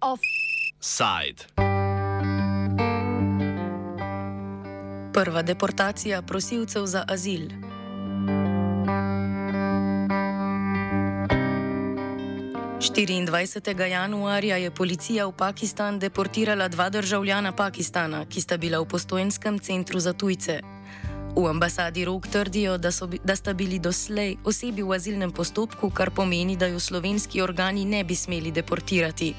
Offside. Prva deportacija prosilcev za azil. 24. januarja je policija v Pakistan deportirala dva državljana Pakistana, ki sta bila v postojenskem centru za tujce. V ambasadi Rok trdijo, da, so, da sta bili doslej osebi v azilnem postopku, kar pomeni, da jo slovenski organi ne bi smeli deportirati.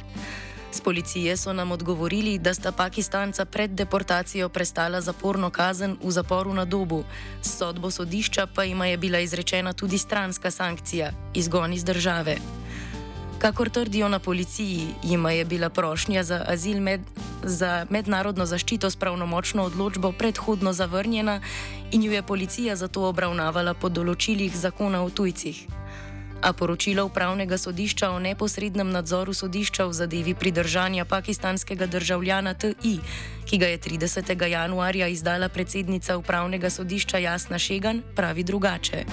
Z policije so nam odgovorili, da sta Pakistanca pred deportacijo prestala zaporno kazen v zaporu na dobu, s sodbo sodišča pa jima je bila izrečena tudi stranska sankcija - izgon iz države. Kakor trdijo na policiji, jima je bila prošnja za azil med, za mednarodno zaščito s pravnomočno odločbo predhodno zavrnjena in jo je policija zato obravnavala po določilih zakona o tujcih. A poročilo upravnega sodišča o neposrednem nadzoru sodišča v zadevi pridržanja pakistanskega državljana TI, ki ga je 30. januarja izdala predsednica upravnega sodišča Jasna Šegan, pravi drugače.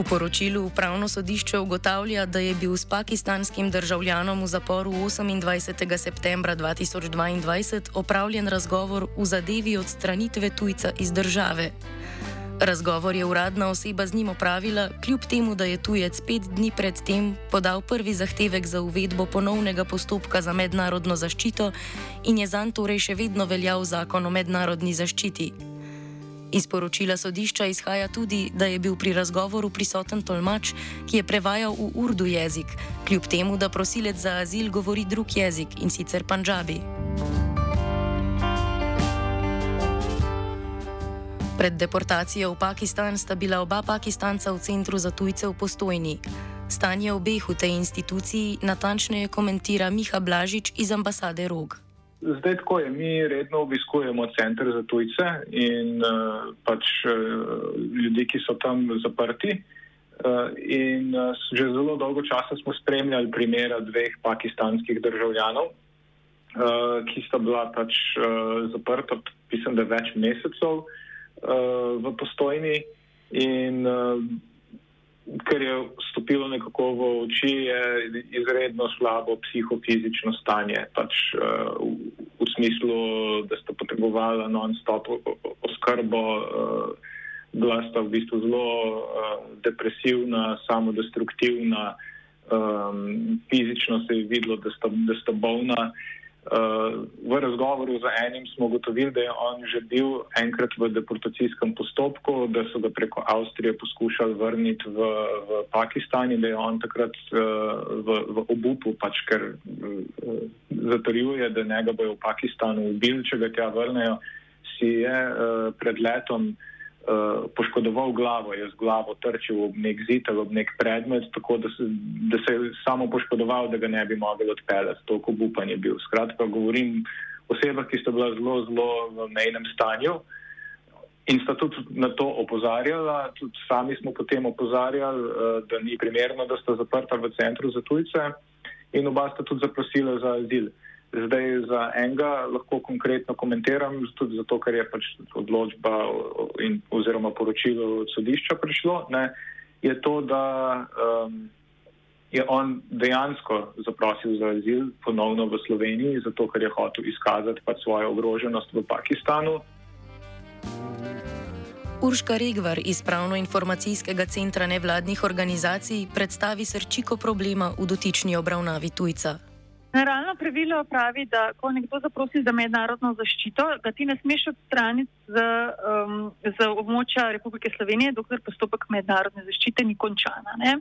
V poročilu upravno sodišče ugotavlja, da je bil s pakistanskim državljanom v zaporu 28. septembra 2022 opravljen razgovor v zadevi odstranitve tujca iz države. Razgovor je uradna oseba z njim opravila, kljub temu, da je tujec pet dni predtem podal prvi zahtevek za uvedbo ponovnega postopka za mednarodno zaščito in je zanj torej še vedno veljal zakon o mednarodni zaščiti. Iz poročila sodišča izhaja tudi, da je bil pri razgovoru prisoten tolmač, ki je prevajal v urdu jezik, kljub temu, da prosilec za azil govori drug jezik in sicer panžabi. Pred deportacijo v Pakistan sta bila oba Pakistanca v centru za tujce v postojni. Stanje obeh v tej instituciji natančneje komentira Miha Blažič iz ambasade Rog. Zdaj, tako je, mi redno obiskujemo center za tujce in uh, pač uh, ljudi, ki so tam zaprti. Uh, in uh, že zelo dolgo časa smo spremljali primera dveh pakistanskih državljanov, uh, ki sta bila pač uh, zaprta, mislim, da več mesecev uh, v postojni. In, uh, ker je stopilo nekako v oči, je izredno slabo psihofizično stanje. Pač, uh, v, v smislu, da sta potrebovala non-stop oskrbo, uh, bila sta v bistvu zelo uh, depresivna, samodestruktivna, um, fizično se je videlo, da sta, da sta bolna. Uh, v razgovoru z enim smo ugotovili, da je on že bil enkrat v deportacijskem postopku, da so ga preko Avstrije poskušali vrniti v, v Pakistan in da je on takrat v, v obupu, pač ker zatrjuje, da njega bojo v Pakistanu ubili, če ga tja vrnejo, si je pred letom uh, poškodoval glavo, je z glavo trčil ob nek zid ali ob nek predmet, tako da se, da se je samo poškodoval, da ga ne bi mogel odpeljati. Toliko upan je bil. Skratka, govorim o osebah, ki so bila zelo, zelo v mejnem stanju. In sta tudi na to opozarjala, tudi sami smo potem opozarjali, da ni primerno, da sta zaprta v centru za tujce, in oba sta tudi zaprosila za azil. Uh, Zdaj za enega lahko konkretno komentiram, tudi zato, ker je pač odločba in, oziroma poročilo od sodišča prišlo, ne, je to, da um, je on dejansko zaprosil za azil ponovno v Sloveniji, zato ker je hotel izkazati pač svojo ogroženost v Pakistanu. Urška Regvar iz Pravno-informacijskega centra nevladnih organizacij predstavi srčiko problema v dotični obravnavi tujca. Generalno pravilo pravi, da ko nekdo zaprosi za mednarodno zaščito, ga ti ne smeš odstraniti z, um, z območja Republike Slovenije, dokler postopek mednarodne zaščite ni končana. Ne?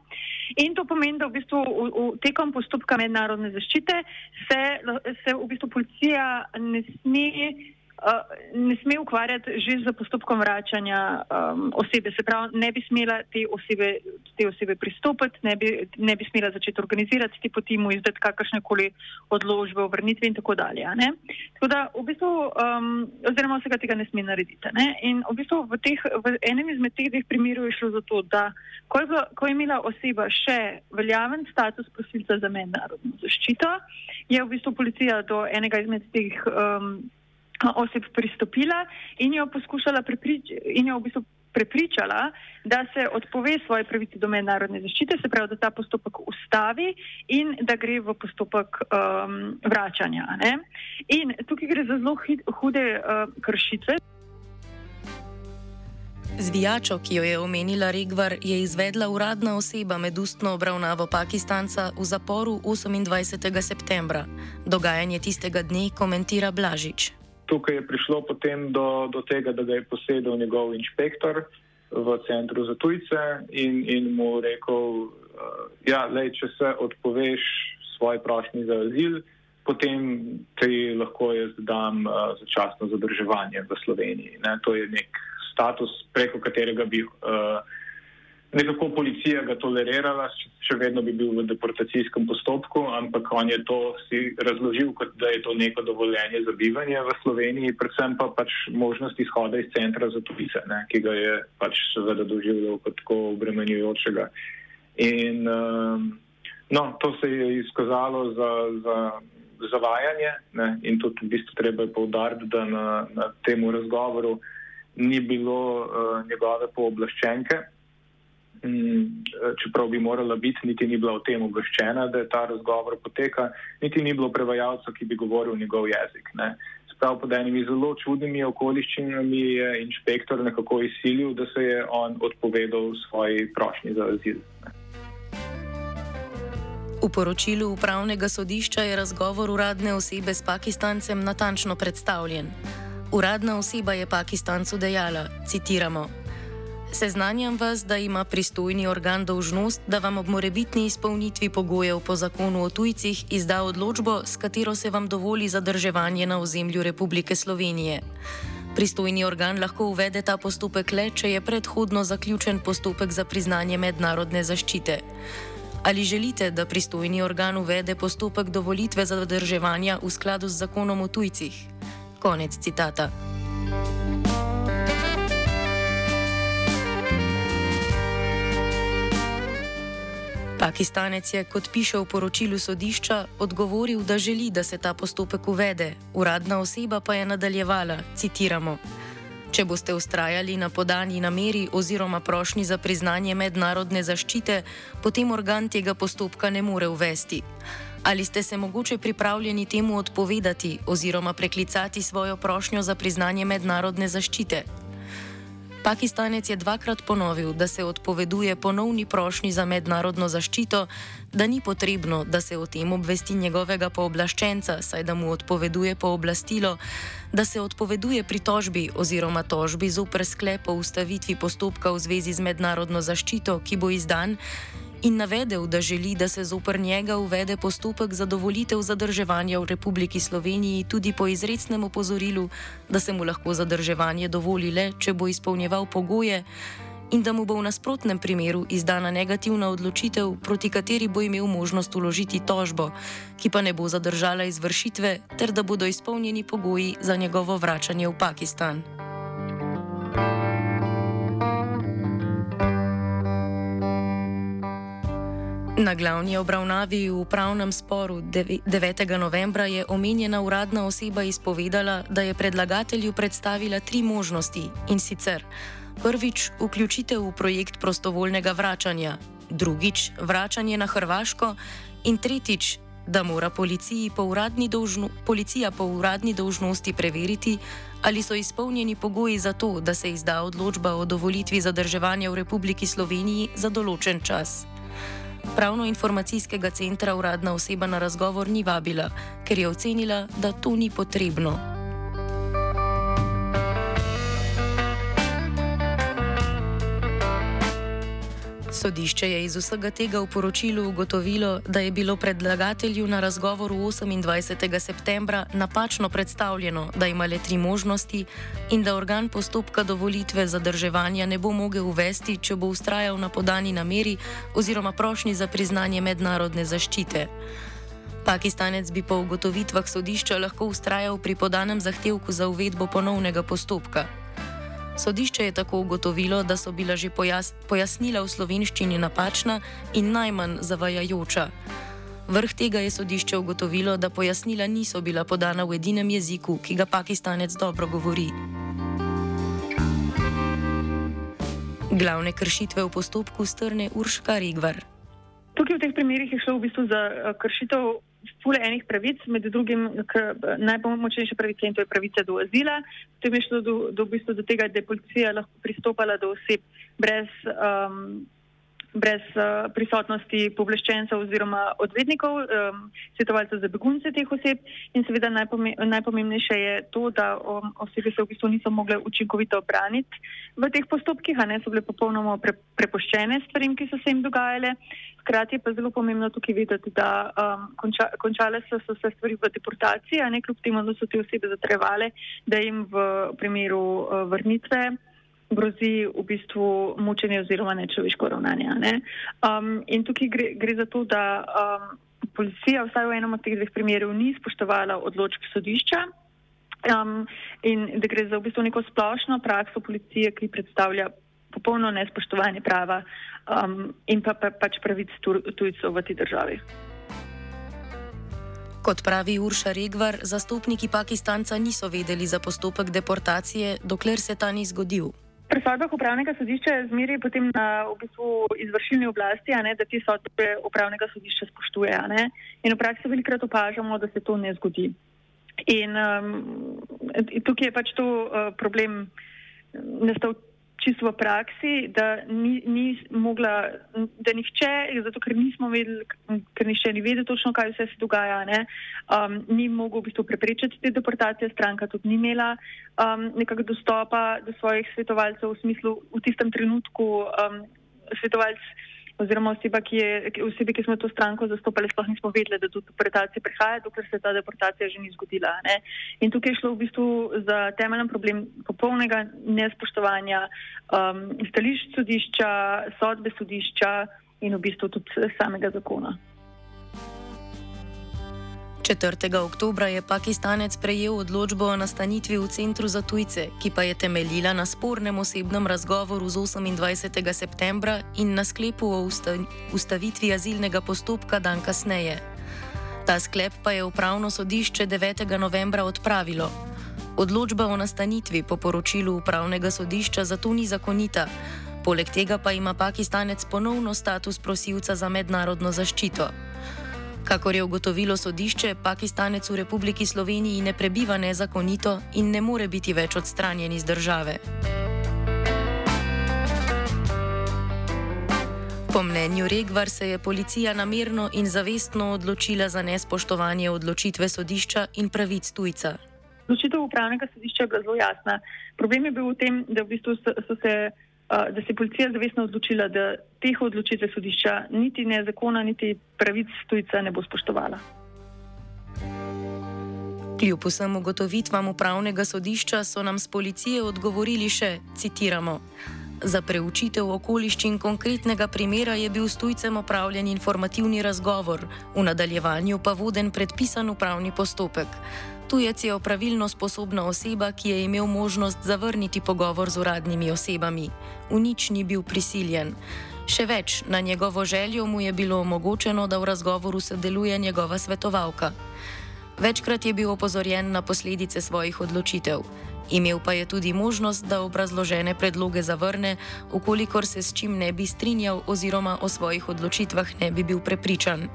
In to pomeni, da v bistvu v, v, tekom postopka mednarodne zaščite se, se v bistvu policija ne sme ne sme ukvarjati že z postopkom vračanja um, osebe. Se pravi, ne bi smela te osebe, te osebe pristopiti, ne bi, ne bi smela začeti organizirati te poti, mu izdati kakršne koli odložbe, obrnitve in tako dalje. Tako da v bistvu, um, oziroma vsega tega ne sme narediti. Ne? In v bistvu v, teh, v enem izmed teh dveh primerov je šlo za to, da ko je, bila, ko je imela oseba še veljaven status prosilca za mednarodno zaščito, je v bistvu policija do enega izmed teh um, oseb pristopila in jo poskušala prepričati, in jo v bistvu prepričala, da se odpove svoje pravice do mednarodne zaščite, se pravi, da ta postopek ustavi in da gre v postopek um, vračanja. Ne? In tukaj gre za zelo hude uh, kršitve. Zvijačo, ki jo je omenila Regvar, je izvedla uradna oseba med ustno obravnavo Pakistanca v zaporu 28. septembra. Dogajanje tistega dne komentira Blažič tukaj je prišlo potem do, do tega, da ga je posedel njegov inšpektor v centru za tujce in, in mu rekel, uh, ja, lej, če se odpoveš svoje prošnje za azil, potem ti lahko jaz dam uh, začasno zadrževanje v Sloveniji. Ne? To je nek status, preko katerega bi. Uh, Nekako policija ga tolerirala, še vedno bi bil v deportacijskem postopku, ampak on je to si razložil, kot da je to neko dovoljenje za bivanje v Sloveniji, predvsem pa pač možnost izhoda iz centra za tujce, ki ga je pač seveda doživljal kot tako obremenjujočega. In um, no, to se je izkazalo za, za zavajanje ne? in tudi v bistvu treba je povdariti, da na, na temu razgovoru ni bilo uh, njegove pooblaščenke. Mm, čeprav bi morala biti, niti ni bila o tem obveščena, da je ta razgovor poteka, niti ni bilo prevajalca, ki bi govoril njegov jezik. Ne. Sprav pod enimi zelo čudnimi okoliščinami je inšpektor nekako izsilil, da se je on odpovedal svoji prošnji za azil. V poročilu upravnega sodišča je razgovor uradne osebe s Pakistancem natančno predstavljen. Uradna oseba je Pakistancu dejala, citiramo, Seznanjam vas, da ima pristojni organ dolžnost, da vam ob morebitni izpolnitvi pogojev po zakonu o tujcih izda odločbo, s katero se vam dovoli zadrževanje na ozemlju Republike Slovenije. Pristojni organ lahko uvede ta postopek le, če je predhodno zaključen postopek za priznanje mednarodne zaščite. Ali želite, da pristojni organ uvede postopek dovolitve zadrževanja v skladu z zakonom o tujcih? Konec citata. Pakistanec je, kot piše v poročilu sodišča, odgovoril, da želi, da se ta postopek uvede. Uradna oseba pa je nadaljevala, citiramo. Če boste ustrajali na podanji nameri oziroma prošnji za priznanje mednarodne zaščite, potem organ tega postopka ne more uvesti. Ali ste se mogoče pripravljeni temu odpovedati oziroma preklicati svojo prošnjo za priznanje mednarodne zaščite? Pakistanec je dvakrat ponovil, da se odpoveduje ponovni prošnji za mednarodno zaščito, da ni potrebno, da se o tem obvesti njegovega pooblaščenca, saj da mu odpoveduje pooblastilo, da se odpoveduje pritožbi oziroma tožbi zoper sklep o ustavitvi postopka v zvezi z mednarodno zaščito, ki bo izdan in navedel, da želi, da se zoper njega uvede postopek za dovolitev zadrževanja v Republiki Sloveniji tudi po izrednem opozorilu, da se mu lahko zadrževanje dovoli le, če bo izpolnjeval pogoje in da mu bo v nasprotnem primeru izdana negativna odločitev, proti kateri bo imel možnost uložiti tožbo, ki pa ne bo zadržala izvršitve, ter da bodo izpolnjeni pogoji za njegovo vračanje v Pakistan. Na glavni obravnavi v upravnem sporu 9. novembra je omenjena uradna oseba izpovedala, da je predlagatelju predstavila tri možnosti in sicer prvič vključitev v projekt prostovoljnega vračanja, drugič vračanje na Hrvaško in tretjič, da mora po dolžno, policija po uradni dolžnosti preveriti, ali so izpolnjeni pogoji za to, da se izda odločba o dovolitvi zadrževanja v Republiki Sloveniji za določen čas. Pravno-informacijskega centra uradna oseba na razgovor ni vabila, ker je ocenila, da to ni potrebno. Sodišče je iz vsega tega v poročilu ugotovilo, da je bilo predlagatelju na razgovoru 28. septembra napačno predstavljeno, da ima le tri možnosti in da organ postopka dovolitve zadrževanja ne bo mogel uvesti, če bo ustrajal na podani nameri oziroma prošnji za priznanje mednarodne zaščite. Pakistanec bi po ugotovitvah sodišča lahko ustrajal pri podanem zahtevku za uvedbo ponovnega postopka. Sodišče je tako ugotovilo, da so bila že pojas pojasnila v slovenščini napačna in najmanj zavajajoča. Vrh tega je sodišče ugotovilo, da pojasnila niso bila podana v edinem jeziku, ki ga pakistanec dobro govori. Glavne kršitve v postopku strne Urška Rigvar. Tukaj v teh primerih je šlo v bistvu za eh, kršitev fule enih pravic, med drugim najpomembnejše pravice in to je pravica do azila. Potem je šlo do, do, v bistvu do tega, da je policija lahko pristopala do oseb brez. Um, brez uh, prisotnosti povleščencev oziroma odvednikov, um, svetovalcev za begunce teh oseb. In seveda najpome najpomembnejše je to, da um, osebe se v bistvu niso mogle učinkovito obraniti v teh postopkih, a ne so bile popolnoma pre prepoščene stvarim, ki so se jim dogajale. Hkrati je pa zelo pomembno tukaj videti, da um, konča končale so, so se stvari v deportaciji, a ne kljub temu, da so te osebe zatrevale, da jim v primeru uh, vrnitve grozi v bistvu mučenje oziroma nečloveško ravnanje. Ne? Um, in tukaj gre, gre za to, da um, policija vsaj v enem od teh dveh primerov ni spoštovala odločb sodišča um, in da gre za v bistvu neko splošno prakso policije, ki predstavlja popolno nespoštovanje prava um, in pa, pa pač pravic tujcev v tej državi. Kot pravi Urša Regvar, zastopniki Pakistanca niso vedeli za postopek deportacije, dokler se ta ni zgodil. Pri sodbah upravnega sodišča je zmeri potem na v bistvu, izvršilni oblasti, ne, da te sodbe upravnega sodišča spoštuje. In v praksi velikrat opažamo, da se to ne zgodi. In um, tukaj je pač to uh, problem nastal čisto v praksi, da ni, ni mogla, da nihče, zato ker nismo vedeli, ker nihče ni vedel točno, kaj vse se dogaja, ne, um, ni mogel v bistvu preprečiti te deportacije, stranka tudi ni imela um, nekako dostopa do svojih svetovalcev v smislu v tistem trenutku um, svetovalcev oziroma oseba, ki je, osebi, ki smo to stranko zastopali, sploh nismo vedeli, da do deportacije prihaja, dokler se ta deportacija že ni zgodila. Ne? In tukaj je šlo v bistvu za temeljen problem popolnega nespoštovanja um, stališč sodišča, sodbe sodišča in v bistvu tudi samega zakona. 4. oktober je Pakistanec prejel odločbo o nastanitvi v centru za tujce, ki pa je temeljila na spornem osebnem razgovoru z 28. septembra in na sklepu o ustavitvi azilnega postopka dan kasneje. Ta sklep pa je upravno sodišče 9. novembra odpravilo. Odločba o nastanitvi po poročilu upravnega sodišča zato ni zakonita. Poleg tega pa ima Pakistanec ponovno status prosilca za mednarodno zaščito. Kakor je ugotovilo sodišče, Pakistanec v Republiki Sloveniji ne prebiva nezakonito in ne more biti več odstranjen iz države. Po mnenju Regvar se je policija namerno in zavestno odločila za nespoštovanje odločitve sodišča in pravic tujca. Odločitev upravnega sodišča je bila zelo jasna. Problem je bil v tem, da v bistvu so, se da se je policija zavestno odločila, da teh odločitev sodišča niti ne zakona, niti pravic tujca ne bo spoštovala. Kljub vsem ugotovitvam upravnega sodišča so nam z policije odgovorili še, citiramo. Za preučitev okoliščin konkretnega primera je bil s tujcem opravljen informativni razgovor, v nadaljevanju pa voden predpisan upravni postopek. Tujec je opravilno sposobna oseba, ki je imel možnost zavrniti pogovor z uradnimi osebami. V nič ni bil prisiljen. Še več, na njegovo željo mu je bilo omogočeno, da v razgovoru sodeluje njegova svetovalka. Večkrat je bil opozorjen na posledice svojih odločitev. Imel pa je tudi možnost, da obrazložene predloge zavrne, ukolikor se s čim ne bi strinjal oziroma o svojih odločitvah ne bi bil prepričan.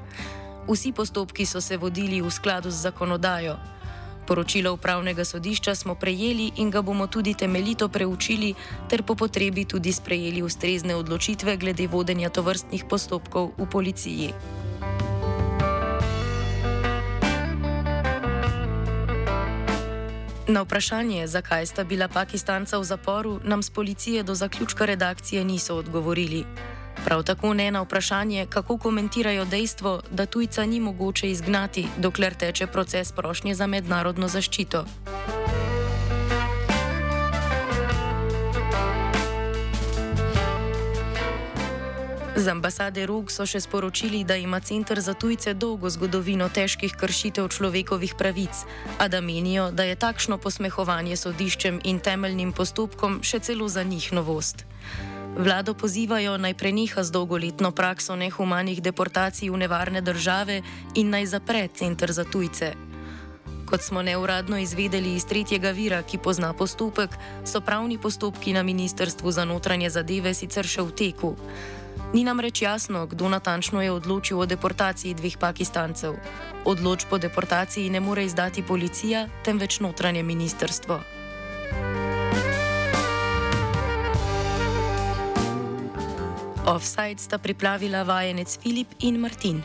Vsi postopki so se vodili v skladu z zakonodajo. Poročilo upravnega sodišča smo prejeli in ga bomo tudi temeljito preučili, ter po potrebi tudi sprejeli ustrezne odločitve glede vodenja tovrstnih postopkov v policiji. Na vprašanje, zakaj sta bila Pakistanca v zaporu, nam z policije do zaključka redakcije niso odgovorili. Prav tako ne na vprašanje, kako komentirajo dejstvo, da tujca ni mogoče izgnati, dokler teče proces prošnje za mednarodno zaščito. Z ambasade Rug so še sporočili, da ima Center za tujce dolgo zgodovino težkih kršitev človekovih pravic, a da menijo, da je takšno posmehovanje sodiščem in temeljnim postopkom še celo za njih novost. Vlado pozivajo naj preneha z dolgoletno prakso nehumanih deportacij v nevarne države in naj zapre Center za tujce. Kot smo neuradno izvedeli iz tretjega vira, ki pozna postopek, so pravni postopki na Ministrstvu za notranje zadeve sicer še v teku. Ni nam reč jasno, kdo natančno je odločil o deportaciji dveh pakistancev. Odločb o deportaciji ne more izdati policija, temveč notranje ministrstvo. Offside sta pripravila vajenec Filip in Martin.